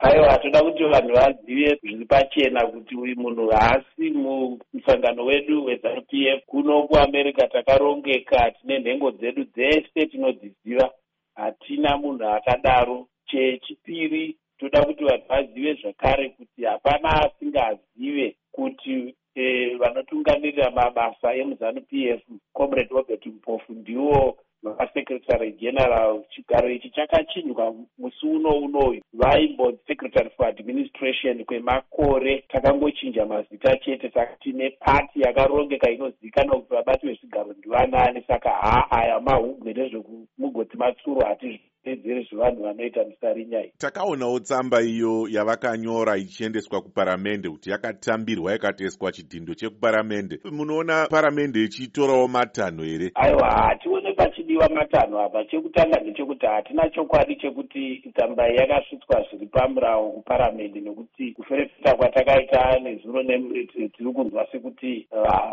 aiwa toda kuti vanhu vazive zviri pachena kuti uyu munhu haasi mumusangano wedu wezanup f. Kuno kuamerica takarongeka tine nhengo dzedu dzese tinodziziva. Hatina munhu akadaro. Chechipiri toda kuti vanhu vazive zvakare kuti hapana asingazive kuti e, vanotungamirira mabasa emuzanup f comrade obert mpofu ndiwo vasekretary general chigaro ichi chakachinjwa musi uno unoyu vaimbonzi secretary for administration kwemakore takangochinja mazita chete saka tine pati yakarongeka inozivikanwa kuti vabati vezvigaro ndivanani saka haa aya mahugwe nezvekumugoti matsuro hatizvi tedzere zvevanhu vanoita musarinyai. Takaonawo tsamba iyo yavakanyora ichiendeswa kuparamende kuti yakatambirwa ikatoiswa chidhindo chekuparamende. Munoona paramende ichitorawo matanho here aiwa hatione pachidiwa matanho apa. Chekutanga ndechekuti hatina chokwadi chekuti tsamba iyi yakasvitswa zviri pamurawo kuparamende nekuti kuferefeta kwatakaita nezuro tiri kunzwa sekuti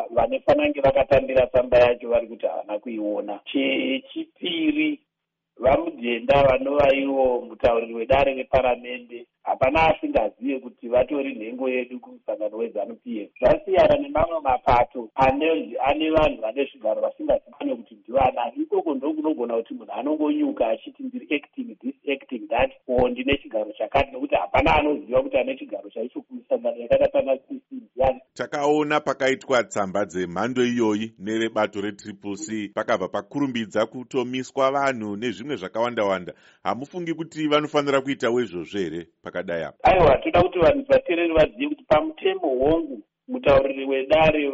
vanofanange vakatambira tsamba yacho vari kuti havana kuiona chechipiri vamujenda vanova ivo mutauriri wedare reparamende hapana asingazive kuti vatori nhengo yedu kumusangano wezanup f. Zvasiyana nemamwe mapato ane vanhu vane zvigaro vasingazivane kuti ndivanani ikoko ndokunogona kuti munhu anongonyuka achiti ndiri acting this acting that o ndine chigaro chakati nekuti hapana anoziva kuti ane chigaro chaicho kumusangano yakada pana takaona pakaitwa tsamba dzemhando iyoyi nevebato retriple c. Pakabva pakurumbidza kutomiswa vanhu nezvimwe zvakawanda wanda. Hamufungi kuti vanofanira kuitawo izvozvo here pakadai apa? Aiwa toda kuti vanhu vateereri vazive kuti pamutemo hongu mutauriri wedare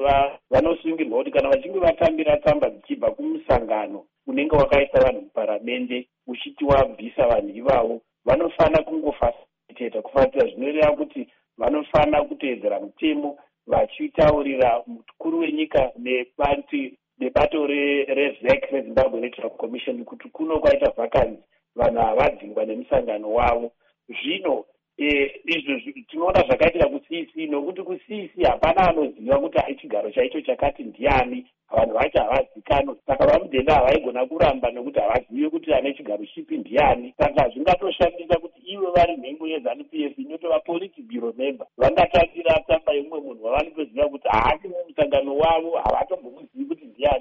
vanosungirwa kuti kana vachinge vatambira tsamba dzichibva kumusangano unenge wakaisa vanhu muparamende uchiti wabvisa vanhu ivavo vanofanira kungofasiliteta kufatira zvinoreva kuti vanofanira kuteedzera mutemo vachitaurira mukuru wenyika nebati nebato rezec rezimbabwe electoral commission kuti kuno kwaita vhakansi vanhu havadzingwa nemusangano wavo. Zvino e, izvo tinoona zvakaitira kucc nokuti kucc hapana anoziva kuti chigaro chaicho chakati ndiani. Vanhu vacho havazikanwa saka vamudhenda havaigona kuramba nokuti havazivi kuti ane chigaro chipi ndiani. Saka zvingatoshandisa kuti ivo vari nhengo yezanup f inotova vakatamba imwe munhu wavanopedzera kuti haasi mumusangano wavo havatombomwe